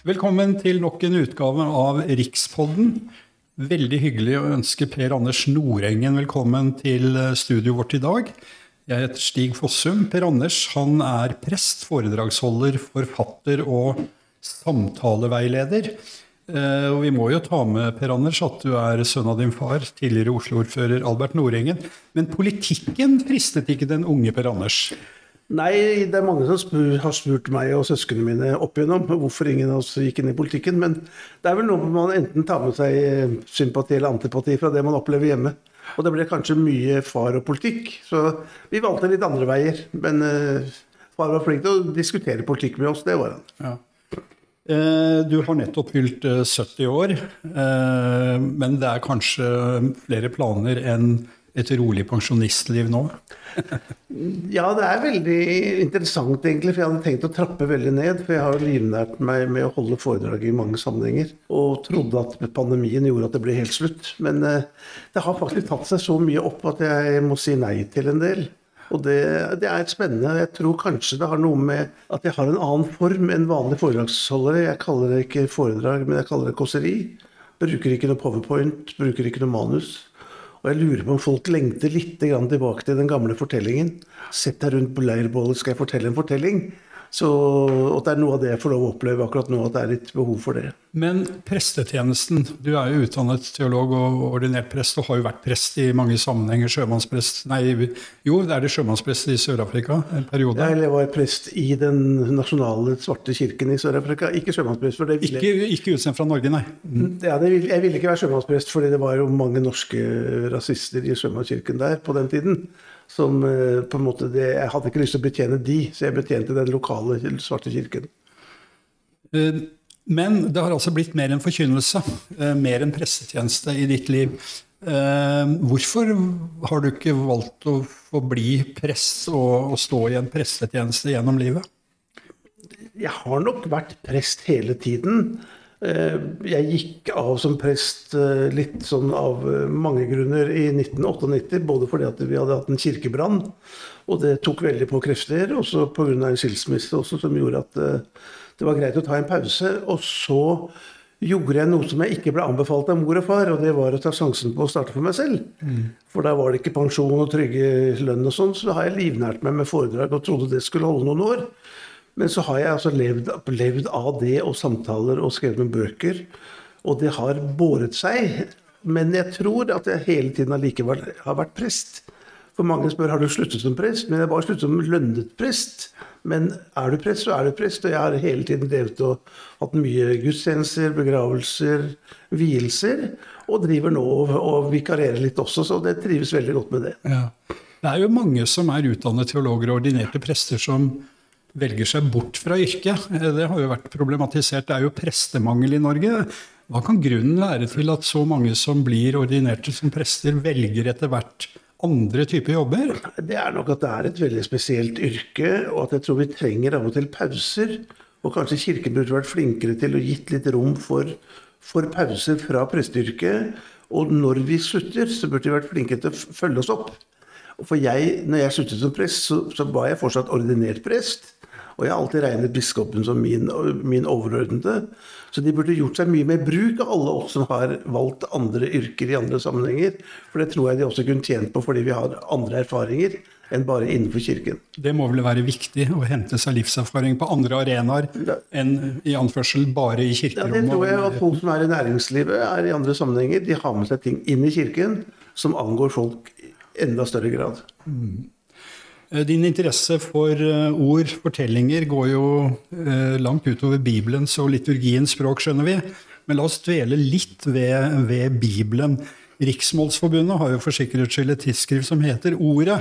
Velkommen til nok en utgave av Rikspodden. Veldig hyggelig å ønske Per Anders Nordengen velkommen til studioet vårt i dag. Jeg heter Stig Fossum. Per Anders han er prest, foredragsholder, forfatter og samtaleveileder. Eh, og vi må jo ta med Per Anders at du er sønn av din far, tidligere Oslo-ordfører Albert Nordengen. Men politikken fristet ikke den unge Per Anders? Nei, det er mange som spør, har spurt meg og søsknene mine opp igjennom hvorfor ingen av oss gikk inn i politikken. Men det er vel noe man enten tar med seg eh, sympati eller antipati fra det man opplever hjemme. Og det ble kanskje mye far og politikk, så vi valgte litt andre veier. Men uh, far var flink til å diskutere politikk med oss, det var han. Ja. Eh, du har nettopp fylt 70 år, men det er kanskje flere planer enn et rolig pensjonistliv nå? ja, det er veldig interessant, egentlig. For jeg hadde tenkt å trappe veldig ned. For jeg har livnært meg med å holde foredrag i mange sammenhenger. Og trodde at pandemien gjorde at det ble helt slutt. Men eh, det har faktisk tatt seg så mye opp at jeg må si nei til en del. Og det, det, er spennende. Jeg tror kanskje det har noe med at jeg har en annen form enn vanlige foredragsholdere. Jeg kaller det ikke foredrag, men jeg kaller det kåseri. Bruker ikke noe powerpoint, bruker ikke noe manus. Og jeg lurer på om folk lengter litt tilbake til den gamle fortellingen. Sett deg rundt på leirbålet, skal jeg fortelle en fortelling? Så at det er noe av det jeg får lov å oppleve akkurat nå, at det er litt behov for det. Men prestetjenesten. Du er jo utdannet teolog og ordinert prest, og har jo vært prest i mange sammenhenger. Sjømannsprest Nei, jo, det er det sjømannsprest i Sør-Afrika en periode? Jeg var prest i den nasjonale svarte kirken i Sør-Afrika. Ikke sjømannsprest. for det ville... Ikke, ikke utsendt fra Norge, nei? Mm. Ja, ville, jeg ville ikke være sjømannsprest, fordi det var jo mange norske rasister i sjømannskirken der på den tiden som eh, på en måte det, Jeg hadde ikke lyst til å betjene de, så jeg betjente den lokale svarte kirken. Eh, men det har altså blitt mer enn forkynnelse, eh, mer enn pressetjeneste i ditt liv. Hvorfor har du ikke valgt å få bli prest og, stå i en prestetjeneste gjennom livet? Jeg har nok vært prest hele tiden. Eh, jeg gikk av som prest eh, litt sånn av eh, mange grunner i 1998. Både fordi at vi hadde hatt en kirkebrann, og det tok veldig på krefter. Og så pga. en skilsmisse også, som gjorde at det var greit å ta en pause. Og så gjorde jeg noe som jeg ikke ble anbefalt av mor og far, og det var å ta sjansen på å starte for meg selv. Mm. For da var det ikke pensjon og trygge lønn og sånn, så har jeg livnært meg med foredrag og trodde det skulle holde noen år. Men så har jeg altså levd, levd, av det og samtaler og skrevet med bøker. Og det har båret seg. Men jeg tror at jeg hele tiden allikevel har vært prest. For mange spør har du sluttet som prest. Men jeg har bare sluttet som lønnet prest. Men er du prest, så er du prest. Og jeg har hele tiden drevet og hatt mye gudstjenester, begravelser, vielser. Og driver nå og, og vikarierer litt også, så det trives veldig godt med det. Ja. Det er jo mange som er utdannet teologer og ordinerte prester, som velger seg bort fra yrket. Det har jo vært problematisert. Det er jo prestemangel i Norge. Hva kan grunnen være til at så mange som blir ordinerte som prester, velger etter hvert andre typer jobber? Det er nok at det er et veldig spesielt yrke, og at jeg tror vi trenger av og til pauser. Og kanskje Kirken burde vært flinkere til å gitt litt rom for, for pauser fra presteyrket. Og når vi slutter, så burde vi vært flinkere til å følge oss opp. For jeg, når jeg sluttet som prest, så, så var jeg fortsatt ordinert prest. Og jeg har alltid regnet biskopen som min, min overordnede. Så de burde gjort seg mye mer bruk av alle oss som har valgt andre yrker i andre sammenhenger. For det tror jeg de også kunne tjent på fordi vi har andre erfaringer enn bare innenfor kirken. Det må vel være viktig å hente seg livserfaring på andre arenaer enn i anførsel bare i kirkerommet? Ja, det tror jeg at folk som er i næringslivet, er i andre sammenhenger. De har med seg ting inn i kirken som angår folk i enda større grad. Mm. Eh, din interesse for eh, ord, fortellinger, går jo eh, langt utover Bibelens og liturgiens språk, skjønner vi. Men la oss dvele litt ved, ved Bibelen. Riksmålsforbundet har jo for sikkerhets skyld et tidsskrift som heter Ordet.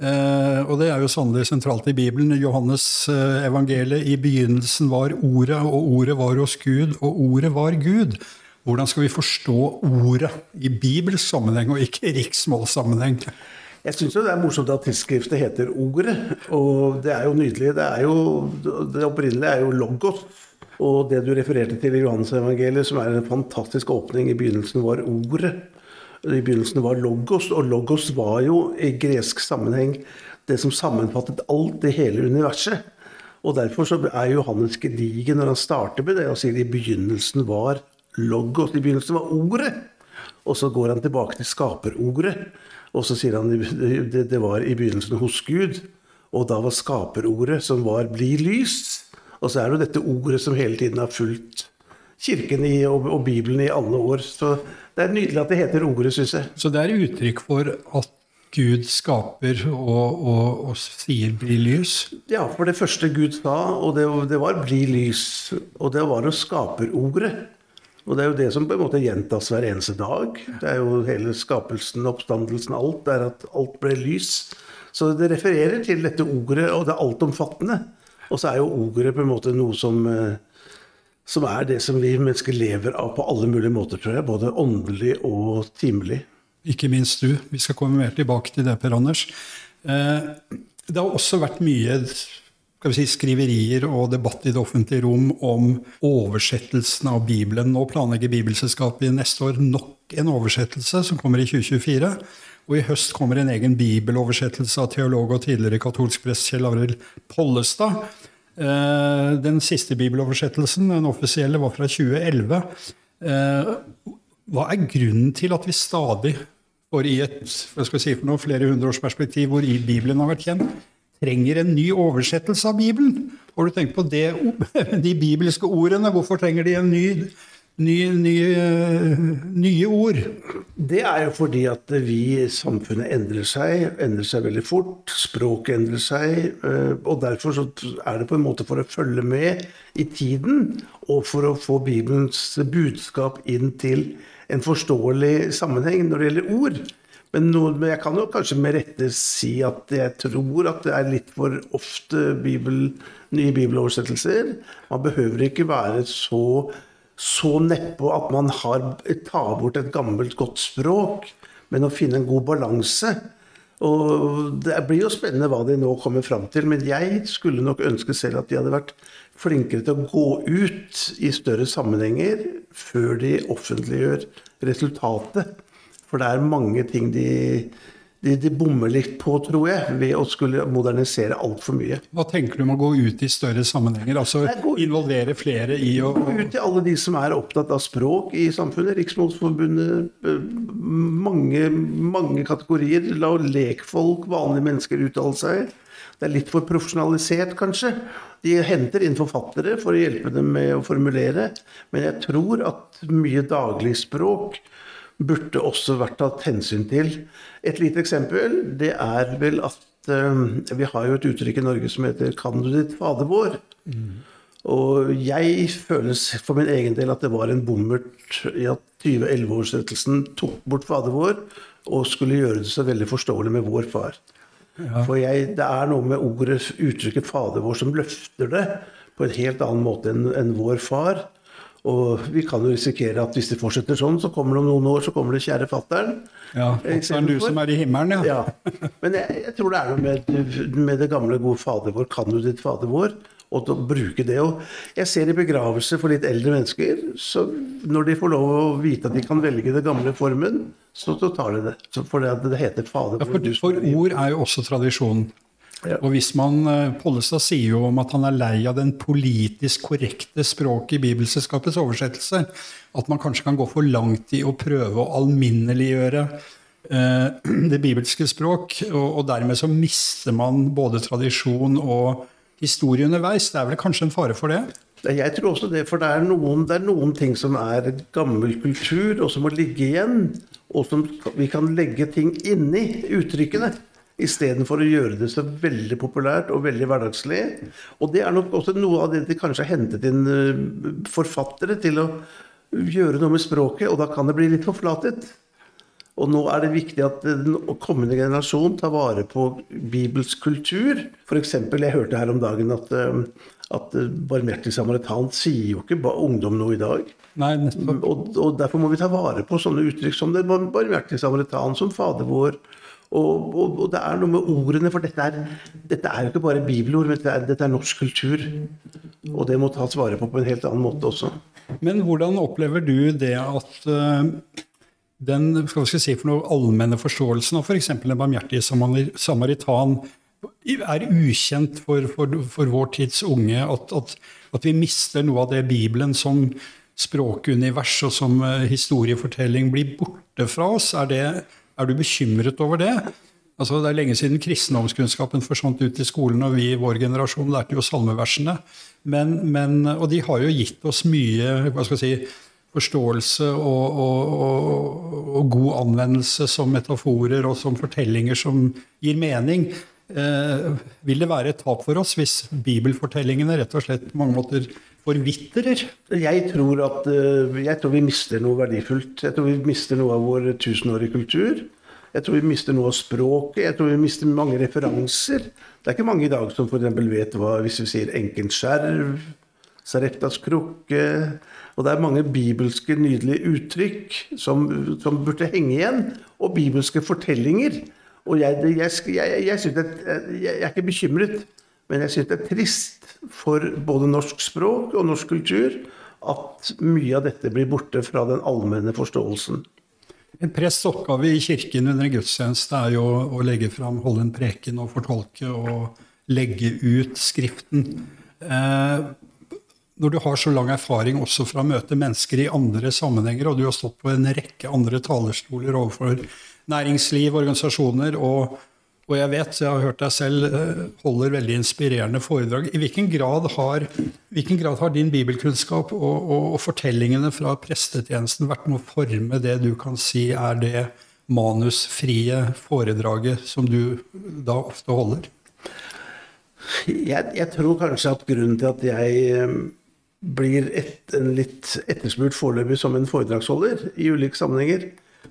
Og det er jo sannelig sentralt i Bibelen. Johannes evangeliet. I begynnelsen var Ordet, og Ordet var hos Gud, og Ordet var Gud. Hvordan skal vi forstå Ordet i Bibels sammenheng, og ikke i riksmålssammenheng? Jeg syns det er morsomt at tidsskriftet heter Ordet. Og det er jo nydelig. Det, er jo, det opprinnelige er jo logos. Og det du refererte til i Johannes-evangeliet, som er en fantastisk åpning I begynnelsen var Ordet. I begynnelsen var logos, og logos var jo i gresk sammenheng det som sammenfattet alt i hele universet. Og derfor så er Johannes gedigen når han starter med det og sier i begynnelsen var logos. I begynnelsen var ordet. Og så går han tilbake til skaperordet. Og så sier han det, det var i begynnelsen hos Gud. Og da var skaperordet, som var 'bli lys'. Og så er det jo dette ordet som hele tiden har fulgt Kirken i, og, og, Bibelen i alle år. Så det er nydelig at det heter ordet, syns jeg. Så det er uttrykk for at Gud skaper og, og, og, sier 'bli lys'? Ja, for det første Gud sa, og det, det var 'bli lys'. Og det var å skape ordet. Og det er jo det som på en måte gjentas hver eneste dag. Det er jo hele skapelsen, oppstandelsen, alt. Det er at alt ble lys. Så det refererer til dette ordet, og det er altomfattende. Og så er jo ordet på en måte noe som, eh, som er det som vi mennesker lever av på alle mulige måter, tror jeg. Både åndelig og timelig. Ikke minst du. Vi skal komme mer tilbake til det, Per Anders. Eh, det har også vært mye si, skriverier og debatt i det offentlige rom om oversettelsen av Bibelen. Nå planlegger Bibelselskapet neste år nok en oversettelse, som kommer i 2024. Og i høst kommer en egen bibeloversettelse av teolog og tidligere katolsk prest Kjell Arild Pollestad. Eh, den siste bibeloversettelsen, den offisielle, var fra 2011. Eh, hva er grunnen til at vi stadig får i et skal vi si noe, flere hundre års perspektiv hvor Bibelen har vært kjent, trenger en ny oversettelse av Bibelen? Har du tenkt på det, de bibelske ordene? Hvorfor trenger de en ny nye, nye, nye, ord? Det er jo fordi at vi, samfunnet endrer seg, endrer seg veldig fort. Språket endrer seg. Eh, og derfor er det på en måte for å følge med i tiden, og for å få Bibelens budskap inn til en forståelig sammenheng når det gjelder ord. Men, noe, men jeg kan jo kanskje med rette si at jeg tror at det er litt for ofte bibel, nye bibeloversettelser. Man behøver ikke være så så nedpå at man har, tar bort et gammelt, godt språk, men å finne en god balanse. Og Det blir jo spennende hva de nå kommer fram til, men jeg skulle nok ønske selv at de hadde vært flinkere til å gå ut i større sammenhenger før de offentliggjør resultatet. For det er mange ting de de, de, bommer litt på, tror jeg, ved å skulle modernisere altfor mye. Hva tenker du om å gå ut i større sammenhenger? Altså involvere flere i å Gå ut til alle de som er opptatt av språk i samfunnet. Riksmålsforbundet, eh, mange, mange kategorier. La lekfolk, vanlige mennesker, uttale seg. Det er litt for profesjonalisert, kanskje. De henter inn forfattere for å hjelpe dem med å formulere. Men jeg tror at mye dagligspråk burde også vært tatt hensyn til. Et lite eksempel det er vel at eh, vi har jo et uttrykk i Norge som heter 'Kan du ditt fader vår'? Mm. Og jeg føles for min egen del at det var en bommert i at 2011-oversettelsen tok bort fader vår og skulle gjøre det så veldig forståelig med vår far. Ja. For jeg, det er noe med ordet, uttrykket 'fader vår' som løfter det på en helt annen måte enn, enn vår far. Og vi kan jo risikere at hvis det fortsetter sånn, så kommer det om noen år så kommer det 'kjære fatter'n'. Ja, fatter'n du som er i himmelen, ja. ja. Men jeg, jeg, tror det er noe med, med, det gamle, gode Fader vår. Kan du ditt Fader vår? Og å bruke det. Og jeg ser i begravelse for litt eldre mennesker, så når de får lov å vite at de kan velge den gamle formen, så, så tar de det. For det, det heter Fader vår. Ja, for, for ord er jo også tradisjon. Ja. Og hvis man, eh, Pollestad sier jo om at han er lei av den politisk korrekte språket i Bibelselskapets oversettelse. At man kanskje kan gå for langt i å prøve å alminneliggjøre eh, det bibelske språk. Og, og, dermed så mister man både tradisjon og historie underveis. Det er vel kanskje en fare for det? Jeg tror også det, for det er, noen, det er noen ting som er gammel kultur, og som må ligge igjen. Og som vi kan legge ting inni uttrykkene. Istedenfor å gjøre det så veldig populært og veldig hverdagslig. Og det er nok også noe av det de kanskje har hentet inn eh, forfattere til å gjøre noe med språket, og da kan det bli litt forflatet. Og nå er det viktig at den kommende generasjon tar vare på Bibels kultur. F.eks. jeg hørte her om dagen at, eh, at barmhjertig samaritan sier jo ikke ungdom noe i dag. Nei, og, og, derfor må vi ta vare på sånne uttrykk som det barmhjertige samaritan, som Fader vår og, og, og, det er noe med ordene, for dette er, dette er jo ikke bare bibelord, men dette er, dette er, norsk kultur. Og det må tas vare på på en helt annen måte også. Men hvordan opplever du det at uh, den skal vi si for noe allmenne forståelsen av f.eks. For en barmhjertig samaritan er ukjent for, for, for vår tids unge. At, at, at, vi mister noe av det Bibelen som språkunivers og som uh, historiefortelling blir borte fra oss. Er, det, er du bekymret over det? Altså, det er lenge siden kristendomskunnskapen forsvant ut i skolen, og vi i vår generasjon lærte jo salmeversene. Men, men, og de har jo gitt oss mye hva skal jeg si, forståelse og, og, og, og, god anvendelse som metaforer og som fortellinger som gir mening. Eh, vil det være et tap for oss hvis bibelfortellingene rett og slett på mange måter forvitrer? Jeg tror, at, eh, jeg tror vi mister noe verdifullt. Jeg tror vi mister noe av vår tusenårige kultur. Jeg tror vi mister noe av språket. Jeg tror vi mister mange referanser. Det er ikke mange i dag som f.eks. vet hva hvis vi sier enkelt skjerv, Sareptas krukke Og det er mange bibelske nydelige uttrykk som, som burde henge igjen. Og bibelske fortellinger. Og jeg, jeg, jeg, jeg, det, jeg er ikke bekymret, men jeg syns det er trist for både norsk språk og norsk kultur at mye av dette blir borte fra den allmenne forståelsen. En prests oppgave i kirken under en gudstjeneste er jo å legge fram, holde en preken og fortolke og legge ut Skriften. Eh, når du har så lang erfaring også fra å møte mennesker i andre sammenhenger, og du har stått på en rekke andre talerstoler overfor næringsliv, organisasjoner, og, og jeg vet, jeg har hørt deg selv eh, holder veldig inspirerende foredrag. I hvilken grad har, hvilken grad har din bibelkunnskap og, og, og, fortellingene fra prestetjenesten vært med å forme det du kan si er det manusfrie foredraget som du da ofte holder? Jeg, jeg tror kanskje at grunnen til at jeg eh, blir et, litt etterspurt foreløpig som en foredragsholder i ulike sammenhenger.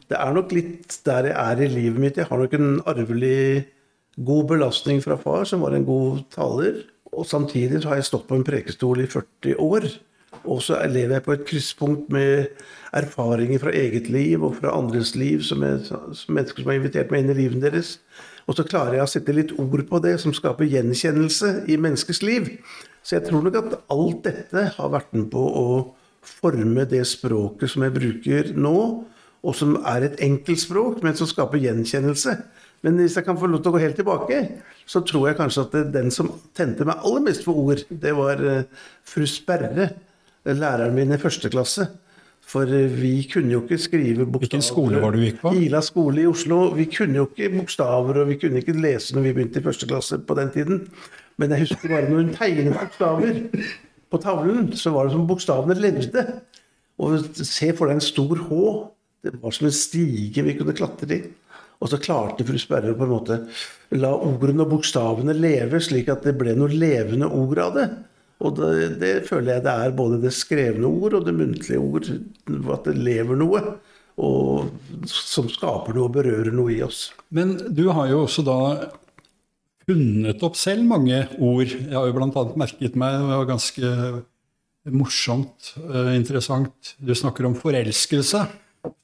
Det er nok litt der jeg er i livet mitt. Jeg har nok en arvelig god belastning fra far, som var en god taler. Og samtidig så har jeg stått på en prekestol i 40 år. Og så lever jeg på et krysspunkt med erfaringer fra eget liv og fra andres liv, som, er, som mennesker som har invitert meg inn i livet deres. Og så klarer jeg å sette litt ord på det, som skaper gjenkjennelse i menneskers liv. Så jeg tror nok at alt dette har vært med på å forme det språket som jeg bruker nå, og som er et enkelt språk, men som skaper gjenkjennelse. Men hvis jeg kan få lov til å gå helt tilbake, så tror jeg kanskje at den som tente meg aller mest for ord, det var eh, fru Sperre, læreren min i første klasse. For eh, vi kunne jo ikke skrive bokstaver. Hvilken skole var du gikk på? Ila skole i Oslo. Vi kunne jo ikke bokstaver, og vi kunne ikke lese når vi begynte i første klasse på den tiden. Men jeg husker bare når hun tegnet bokstaver på tavlen, så var det som bokstavene levde. Og se for deg en stor H. Det var som en stige vi kunne klatre i. Og så klarte fru Sperre på en måte la ordene og bokstavene leve, slik at det ble noe levende ord av det. Og det, det, føler jeg det er både det skrevne ord og det muntlige ord. At det lever noe. Og som skaper noe og berører noe i oss. Men du har jo også da funnet opp selv mange ord. Jeg har jo bl.a. merket meg, det var ganske morsomt, uh, interessant, du snakker om forelskelse.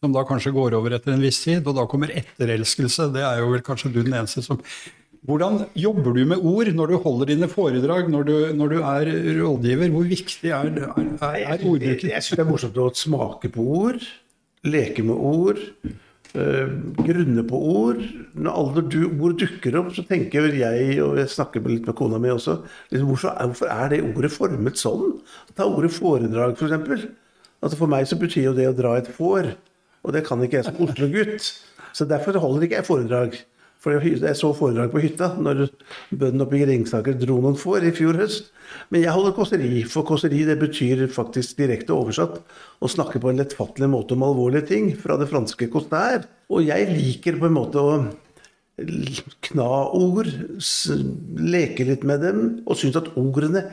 Som da kanskje går over etter en viss tid. Og da kommer etterelskelse. Det er jo vel kanskje du den eneste som hvordan jobber du med ord når du holder dine foredrag, når du, når du er rådgiver? Hvor viktig er, er, er ordbruken? Jeg syns det er morsomt å smake på ord, leke med ord, øh, grunne på ord. Når alle du, ord dukker opp, så tenker jeg, og jeg snakker litt med kona mi også, liksom, hvorfor, er, hvorfor, er, det ordet formet sånn? Ta ordet foredrag, f.eks. For, altså for meg så betyr jo det å dra et får, og det kan ikke jeg som Oslo-gutt. Så derfor holder ikke jeg foredrag. For jeg så foredrag på hytta når bøndene oppe i Ringsaker dro noen får i fjor høst. Men jeg holder kåseri, for kåseri det betyr faktisk direkte oversatt å snakke på en lettfattelig måte om alvorlige ting, fra det franske costær. Og jeg liker på en måte å kna ord, leke litt med dem, og synes at ordene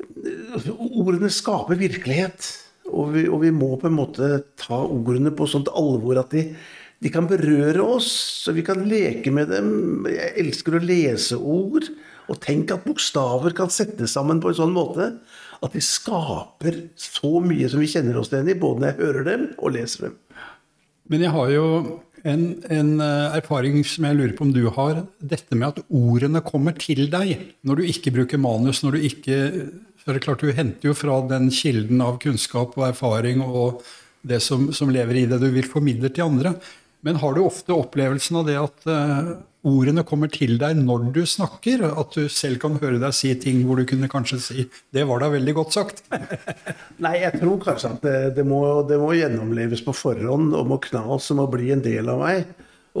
Ordene skaper virkelighet. Og vi, og vi må på en måte ta ordene på sånt alvor at de de kan berøre oss, så vi kan leke med dem. Jeg elsker å lese ord. Og tenk at bokstaver kan settes sammen på en sånn måte at de skaper så mye som vi kjenner oss igjen i, både når jeg hører dem og leser dem. Men jeg har jo en, en, eh, erfaring som jeg lurer på om du har. Dette med at ordene kommer til deg når du ikke bruker manus. når du ikke, for det er klart Du henter jo fra den kilden av kunnskap og erfaring og det som, som lever i det du vil formidle til andre. Men har du ofte opplevelsen av det at, uh, ordene kommer til deg når du snakker? At du selv kan høre deg si ting hvor du kunne kanskje si 'det var da veldig godt sagt'? Nei, jeg tror kanskje at det, det, må, det, må, gjennomleves på forhånd og må knas og må bli en del av meg.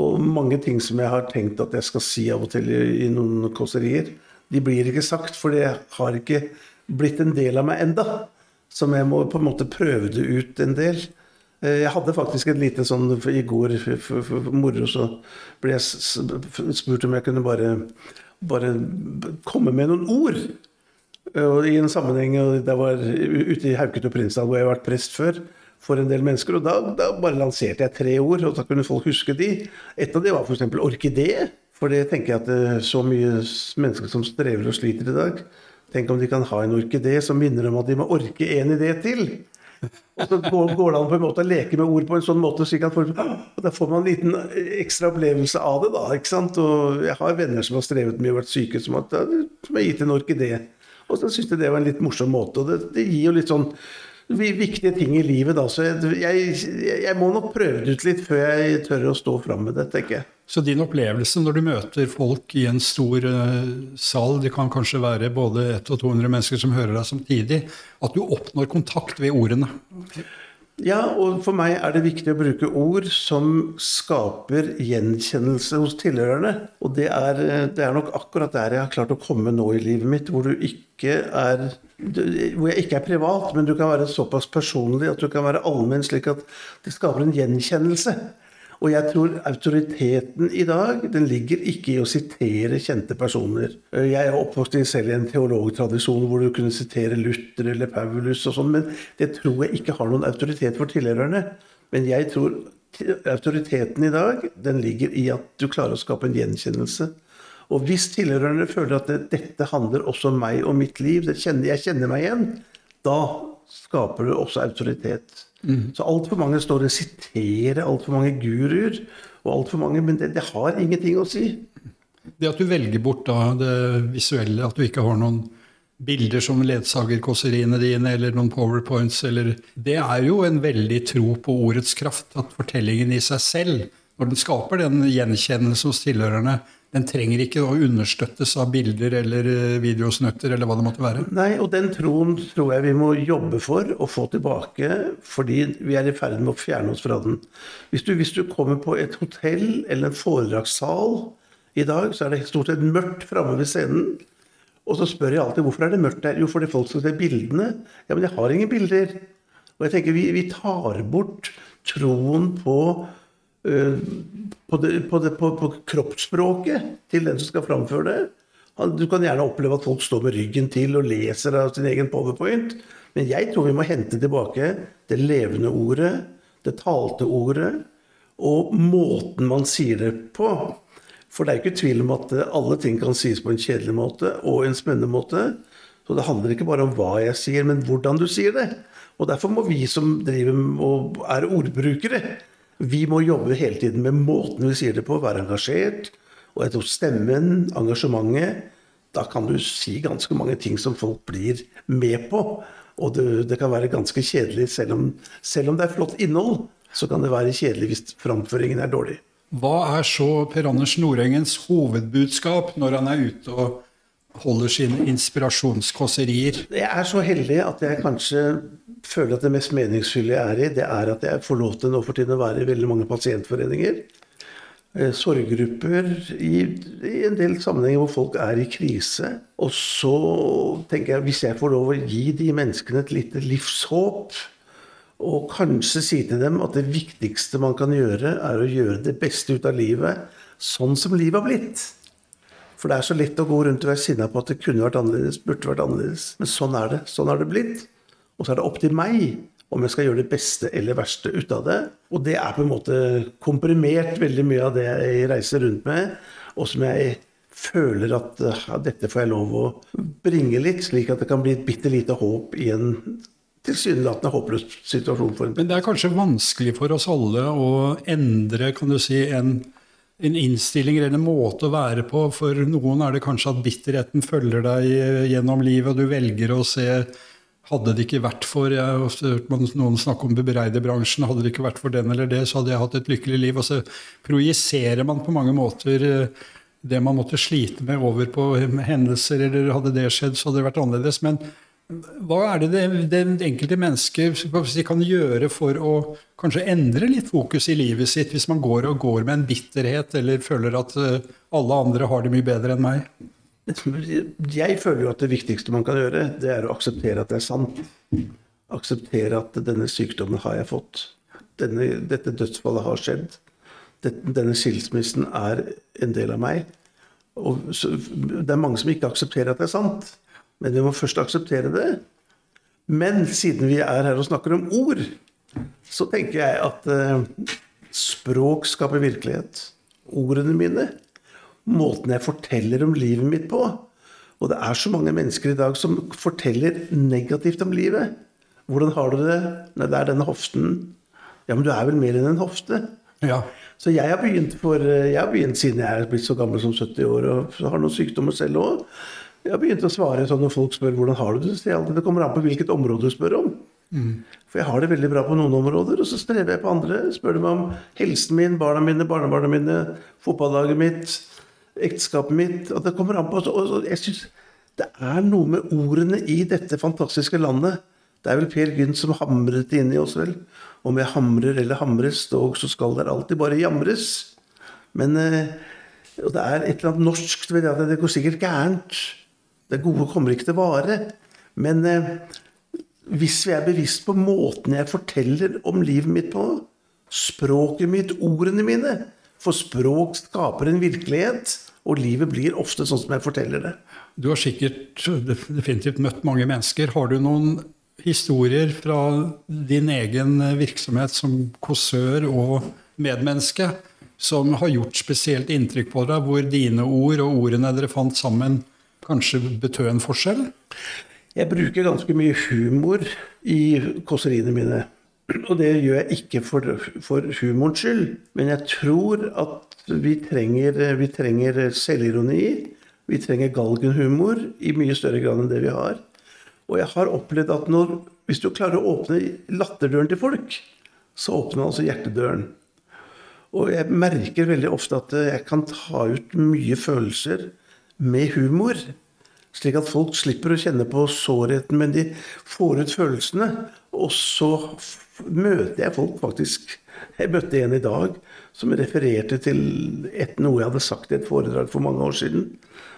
Og mange ting som jeg har tenkt at jeg skal si av og til i, i noen kåserier, de blir ikke sagt, for det har ikke blitt en del av meg enda. Som jeg må på en måte prøve det ut en del. Eh, jeg hadde faktisk et lite sånn I går for, for, moro så ble jeg spurt om jeg kunne bare, bare komme med noen ord. Og I en sammenheng det var ute i Hauket og Prinsdal, hvor jeg har vært prest før, for en del mennesker. og da, da, bare lanserte jeg tre ord, og da kunne folk huske de. Et av de var f.eks. orkidé. For det tenker jeg at det er så mye mennesker som strever og sliter i dag. Tenk om de kan ha en orkidé som minner om at de må orke en idé til. Og så går, det an på en måte å leke med ord på en sånn måte, slik at folk, og da får man en liten ekstra opplevelse av det. da, ikke sant? Og Jeg har venner som har strevet med å vært syke, som, har gitt en orkidé. Og så syns jeg det var en litt morsom måte. og det, det gir jo litt sånn viktige ting i livet. Da. Så jeg, jeg, jeg, må nok prøve det ut litt før jeg tør å stå fram med det, tenker jeg. Så din opplevelse når du møter folk i en stor uh, sal, det kan kanskje være både 100 og 200 mennesker som hører deg samtidig, at du oppnår kontakt ved ordene? Ja, og for meg er det viktig å bruke ord som skaper gjenkjennelse hos tilhørerne. Og det er, det er nok akkurat der jeg har klart å komme nå i livet mitt, hvor, er, hvor jeg ikke er privat, men du kan være såpass personlig at du kan være allmenn, slik at det skaper en gjenkjennelse. Og jeg tror autoriteten i dag den ligger ikke i å sitere kjente personer. Jeg er oppvokst selv i en teologtradisjon hvor du kunne sitere Luther eller Paulus og sånn, men det tror jeg ikke har noen autoritet for tilhørerne. Men jeg tror autoriteten i dag den ligger i at du klarer å skape en gjenkjennelse. Og hvis tilhørerne føler at det, dette handler også om meg og mitt liv, kjenner, jeg kjenner meg igjen, da skaper det også autoritet. Mm. Så altfor mange står og siterer altfor mange guruer, og alt for mange, men det, det, har ingenting å si. Det at du velger bort da det visuelle, at du ikke har noen bilder som ledsager kåseriene dine, eller noen powerpoints, eller Det er jo en veldig tro på ordets kraft, at fortellingen i seg selv, når den skaper den gjenkjennelse hos tilhørerne, den trenger ikke å understøttes av bilder eller eh, videosnutter eller hva det måtte være. Nei, og den troen tror jeg vi må jobbe for å få tilbake, fordi vi er i ferd med å fjerne oss fra den. Hvis du, hvis du kommer på et hotell eller en foredragssal i dag, så er det stort sett mørkt framme ved scenen. Og så spør jeg alltid hvorfor er det mørkt der. Jo, fordi folk skal se bildene. Ja, men jeg har ingen bilder. Og jeg tenker vi, vi tar bort troen på på, det, på, det, på, på, kroppsspråket til den som skal framføre det. Du kan gjerne oppleve at folk står med ryggen til og leser av sin egen powerpoint. Men jeg tror vi må hente tilbake det levende ordet, det talte ordet, og måten man sier det på. For det er ikke tvil om at alle ting kan sies på en kjedelig måte og en spennende måte. Så det handler ikke bare om hva jeg sier, men hvordan du sier det. Og derfor må vi som driver og er ordbrukere, vi må jobbe hele tiden med måten vi sier det på, være engasjert. Og etter stemmen, engasjementet Da kan du si ganske mange ting som folk blir med på. Og det, det kan være ganske kjedelig, selv om, selv om det er flott innhold. Så kan det være kjedelig hvis framføringen er dårlig. Hva er så Per Anders Nordengens hovedbudskap når han er ute og holder sine inspirasjonskåserier? Jeg er så heldig at jeg kanskje føler at det mest meningsfulle jeg er i, det er at jeg får lov til nå for tiden å være i veldig mange pasientforeninger. Eh, sorggrupper, i, i, en del sammenhenger hvor folk er i krise. Og så tenker jeg hvis jeg får lov å gi de menneskene et lite livshåp, og kanskje si til dem at det viktigste man kan gjøre, er å gjøre det beste ut av livet sånn som livet har blitt. For det er så lett å gå rundt og være sinna på at det kunne vært annerledes, burde vært annerledes. Men sånn er det. Sånn har det blitt. Og så er det opp til meg om jeg skal gjøre det beste eller verste ut av det. Og det er på en måte komprimert veldig mye av det jeg reiser rundt med, og som jeg føler at ja, dette får jeg lov å bringe litt, slik at det kan bli et bitte lite håp i en tilsynelatende håpløs situasjon. For en. Men det er kanskje vanskelig for oss alle å endre kan du si, en en innstilling eller en måte å være på. For noen er det kanskje at bitterheten følger deg gjennom livet, og du velger å se hadde det ikke vært for jeg har hørt noen snakke om bebreidebransjen, hadde det ikke vært for den eller det, så hadde jeg hatt et lykkelig liv. Og så projiserer man på mange måter eh, det man måtte slite med, over på hendelser, eller hadde det skjedd, så hadde det vært annerledes. Men hva er det det, det enkelte mennesket kan gjøre for å kanskje endre litt fokus i livet sitt, hvis man går og går med en bitterhet eller føler at eh, alle andre har det mye bedre enn meg? Jeg føler jo at det viktigste man kan gjøre, det er å akseptere at det er sant. Akseptere at denne sykdommen har jeg fått. Denne, dette dødsfallet har skjedd. Denne skilsmissen er en del av meg. Og så, det er mange som ikke aksepterer at det er sant. Men vi må først akseptere det. Men siden vi er her og snakker om ord, så tenker jeg at eh, språk skaper virkelighet. Ordene mine. Måten jeg forteller om livet mitt på. Og det er så mange mennesker i dag som forteller negativt om livet. Hvordan har du det? Nei, det er denne hoften. Ja, men du er vel mer enn en hofte? Ja. Så jeg har begynt, for, jeg har begynt siden jeg er blitt så gammel som 70 år og har noen sykdommer selv òg. Jeg har begynt å svare sånn når folk spør hvordan har du det, så alltid det kommer an på hvilket område du spør om. Mm. For jeg har det veldig bra på noen områder, og så strever jeg på andre. Spør du meg om helsen min, barna mine, barnebarna mine, fotballaget mitt, ekteskapet mitt og Det kommer an på og jeg synes Det er noe med ordene i dette fantastiske landet. Det er vel Per Gynt som hamret det inn i oss, vel. Om jeg hamrer eller hamres, dog så skal der alltid bare jamres. Men eh, og det er et eller annet norsk ved det det går sikkert gærent. Det gode kommer ikke til vare. Men eh, hvis vi er bevisst på måten jeg forteller om livet mitt på, språket mitt, ordene mine For språk skaper en virkelighet, og livet blir ofte sånn som jeg forteller det. Du har sikkert definitivt møtt mange mennesker. Har du noen historier fra din egen virksomhet som kåsør og medmenneske som har gjort spesielt inntrykk på deg, hvor dine ord og ordene dere fant sammen, kanskje betød en forskjell? Jeg bruker ganske mye humor i kåseriene mine. Og det gjør jeg ikke for, for humorens skyld, men jeg tror at vi trenger, vi trenger selvironi. Vi trenger galgenhumor i mye større grad enn det vi har. Og jeg har opplevd at når, hvis du klarer å åpne latterdøren til folk, så åpner altså hjertedøren. Og jeg merker veldig ofte at jeg kan ta ut mye følelser med humor. Slik at folk slipper å kjenne på sårheten, men de får ut følelsene. Og så møter jeg folk, faktisk. Jeg møtte en i dag som refererte til et, noe jeg hadde sagt i et foredrag for mange år siden.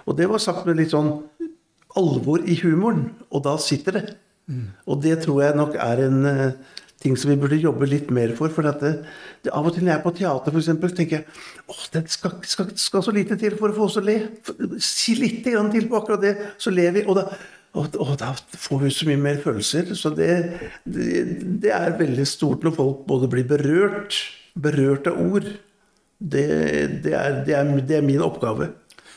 Og det var sagt med litt sånn alvor i humoren. Og da sitter det. Mm. Og det tror jeg nok er en eh, ting som vi burde jobbe litt mer for. For det, det, av og til når jeg er på teater, f.eks., tenker jeg åh, det skal, skal, skal, så lite til for å få oss å le. Si litt til på akkurat det, så ler vi. Og da, og, og da, får vi så mye mer følelser. Så det, det, det, er veldig stort når folk både blir berørt, berørt av ord. Det, er, er, er min oppgave.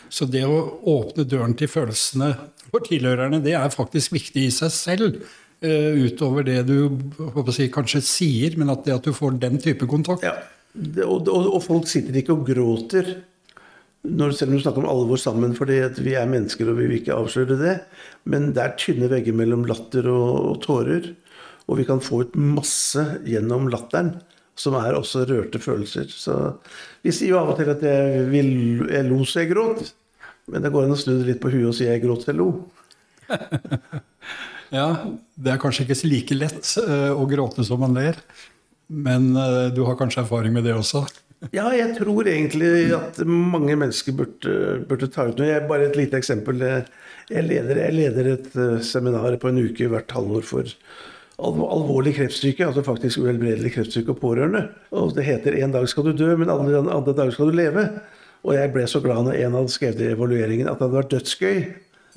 Så det å åpne døren til følelsene for tilhørerne, det er faktisk viktig i seg selv. Eh, utover det du si, kanskje sier, men at, det at du får den type kontakt. Ja, og, og, og, folk sitter ikke og gråter når, selv om du snakker om alvor sammen, fordi vi er mennesker og vi vil ikke avsløre det. Men det er tynne vegger mellom latter og, og tårer. Og vi kan få ut masse gjennom latteren, som er også rørte følelser. Så vi sier jo av og til at jeg, vil, jeg lo så jeg gråt. Men det går an å snu det litt på huet og si jeg gråt jeg lo. Ja, det er kanskje ikke like lett uh, å gråte som man ler. Men uh, du har kanskje erfaring med det også? ja, jeg tror egentlig at mange mennesker burde, burde ta ut noe. Jeg, bare et lite eksempel. Jeg leder, jeg leder et uh, seminar på en uke hvert halvår for alvorlig kreftsyke, altså faktisk uhelbredelig kreftsyke og pårørende. Og det heter 'En dag skal du dø, men alle andre dager skal du leve'. Og jeg ble så glad når en hadde skrevet i evalueringen at det hadde vært dødsgøy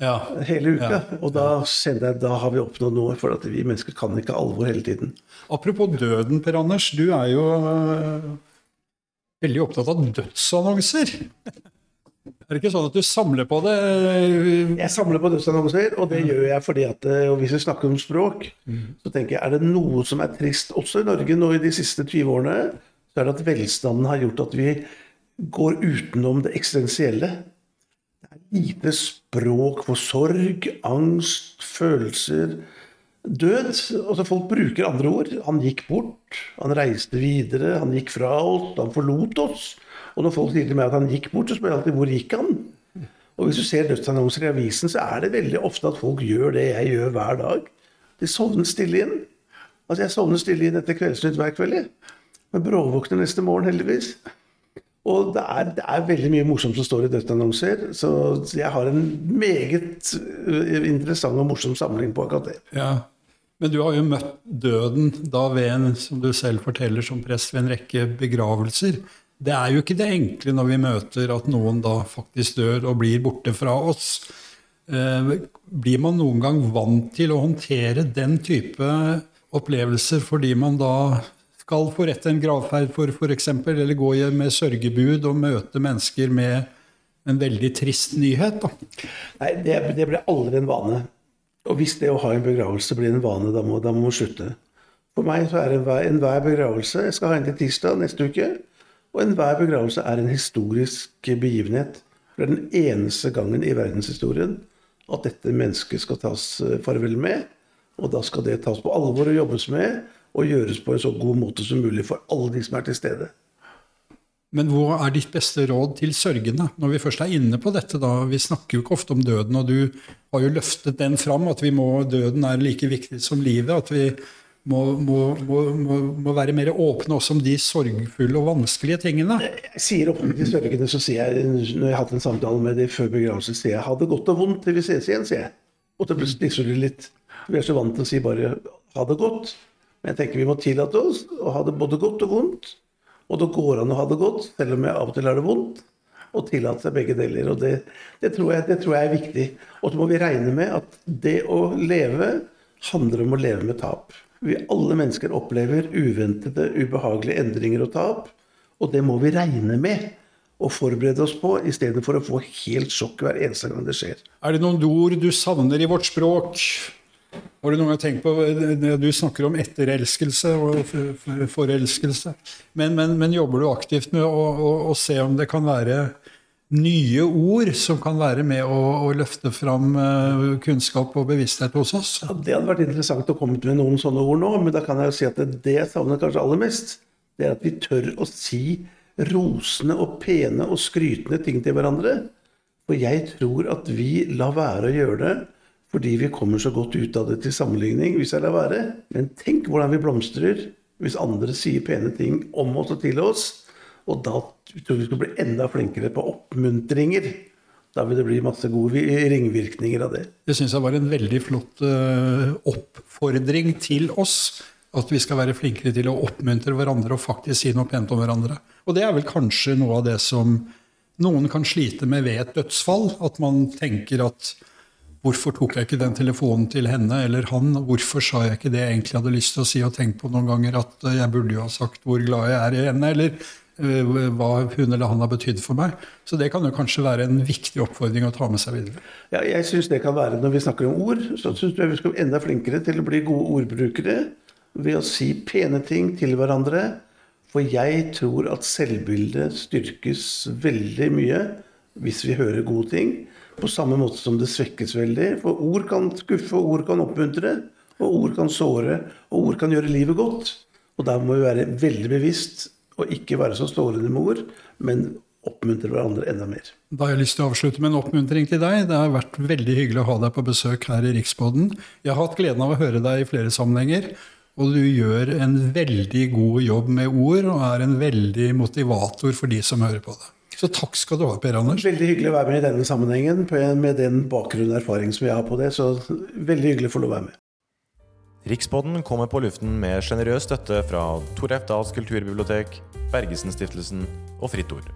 ja. hele uka. Ja. Og da kjenner jeg da har vi oppnådd noe, for at vi mennesker kan ikke alvor hele tiden. Apropos døden, Per Anders. Du er jo øh, veldig opptatt av dødsannonser. Er det ikke sånn at du samler på det? Jeg samler på dødsannonser, og det gjør jeg fordi at og hvis vi snakker om språk, mm. så tenker jeg er det noe som er trist også i Norge nå i de siste 20 årene, så er det at velstanden har gjort at vi går utenom det eksistensielle lite språk for sorg, angst, følelser. død. Altså folk bruker andre ord. Han gikk bort, han reiste videre, han gikk fra oss, han forlot oss. Og når folk sier til meg at han gikk bort, så spør jeg alltid hvor gikk han? Og hvis du ser dødsannonser i avisen, så er det veldig ofte at folk gjør det jeg gjør hver dag. De sovner stille inn. Altså Jeg sovner stille inn etter Kveldsnytt hver kveld. Men bråvåkner neste morgen, heldigvis. Og det er, det er, veldig mye morsomt som står i dødsannonser. Så jeg har en meget øh, interessant og morsom samling på akkurat det. Ja, Men du har jo møtt døden da ved en, som du selv forteller som prest, ved en rekke begravelser. Det er jo ikke det enkle når vi møter at noen da faktisk dør og blir borte fra oss. Eh, blir man noen gang vant til å håndtere den type opplevelser fordi man da skal forrette en gravferd for f.eks., eller gå med sørgebud og møte mennesker med en veldig trist nyhet? Da. Nei, det, det ble aldri en vane. Og hvis det å ha en begravelse blir en vane, da må, man slutte. For meg så er enhver, enhver begravelse Jeg skal ha en til tirsdag neste uke. Og enhver begravelse er en historisk begivenhet. Det er den eneste gangen i verdenshistorien at dette mennesket skal tas eh, farvel med. Og da skal det tas på alvor og jobbes med og gjøres på en så god måte som mulig for alle de som er til stede. Men hva er ditt beste råd til sørgende, når vi først er inne på dette? da? Vi snakker jo ikke ofte om døden, og du har jo løftet den fram, at må, døden er like viktig som livet. At vi må, må, må, være mer åpne også om de sorgfulle og vanskelige tingene. Jeg sier ofte til sørgende, så sier jeg, når jeg hatt en samtale med dem før begravelsen, sier jeg 'ha det godt og vondt til vi ses igjen', sier jeg. Og så blir litt. Vi er så vant til å si bare 'ha det godt'. Men jeg tenker vi må tillate oss å ha det både godt og vondt. Og det går an å ha det godt, selv om jeg av og til har det vondt. Og tillate seg begge deler. Og det, det, tror jeg, det, tror jeg, er viktig. Og så må vi regne med at det å leve handler om å leve med tap. Vi alle mennesker opplever uventede, ubehagelige endringer og tap. Og det må vi regne med og forberede oss på, i stedet for å få helt sjokk hver eneste gang det skjer. Er det noen ord du savner i vårt språk? Har du noen gang tenkt på Du snakker om etterelskelse og forelskelse. Men, men, men jobber du aktivt med å, å, å, se om det kan være nye ord som kan være med å, å løfte fram kunnskap og bevissthet hos oss? Ja, Det hadde vært interessant å komme med noen sånne ord nå. Men da kan jeg jo si at det jeg savner kanskje aller mest, det er at vi tør å si rosende og pene og skrytende ting til hverandre. For jeg tror at vi lar være å gjøre det fordi vi kommer så godt ut av det til sammenligning, hvis jeg lar være. Men tenk hvordan vi blomstrer hvis andre sier pene ting om oss og til oss. Og da tror jeg vi skal bli enda flinkere på oppmuntringer. Da vil det bli masse gode ringvirkninger av det. Det syns jeg var en veldig flott uh, oppfordring til oss. At vi skal være flinkere til å oppmuntre hverandre og faktisk si noe pent om hverandre. Og det er vel kanskje noe av det som noen kan slite med ved et dødsfall. At man tenker at Hvorfor tok jeg ikke den telefonen til henne eller han? Hvorfor sa jeg ikke det jeg egentlig hadde lyst til å si og tenkt på noen ganger? At eh, jeg burde jo ha sagt hvor glad jeg er i henne, eller uh, hva hun eller han har betydd for meg. Så det kan jo kanskje være en viktig oppfordring å ta med seg videre. Ja, jeg synes det kan være Når vi snakker om ord, så syns jeg vi skal bli enda flinkere til å bli gode ordbrukere ved å si pene ting til hverandre. For jeg tror at selvbildet styrkes veldig mye hvis vi hører gode ting. På samme måte som det svekkes veldig. For ord kan skuffe, og ord kan oppmuntre. Og ord kan såre, og ord kan gjøre livet godt. Og der må vi være veldig bevisst og ikke være så stålende med ord, men oppmuntre hverandre enda mer. Da har jeg lyst til å avslutte med en oppmuntring til deg. Det har vært veldig hyggelig å ha deg på besøk her i Riksboden. Jeg har hatt gleden av å høre deg i flere sammenhenger. Og du gjør en veldig god jobb med ord, og er en veldig motivator for de som hører på det. Så takk skal du ha, Per Anders. Veldig hyggelig å være med i denne sammenhengen med den bakgrunn og erfaring som jeg har på det. Så veldig hyggelig å få lov å være med. Rikspodden kommer på luften med sjenerøs støtte fra Tor Eftals kulturbibliotek, Bergesen-stiftelsen og Fritt Ord.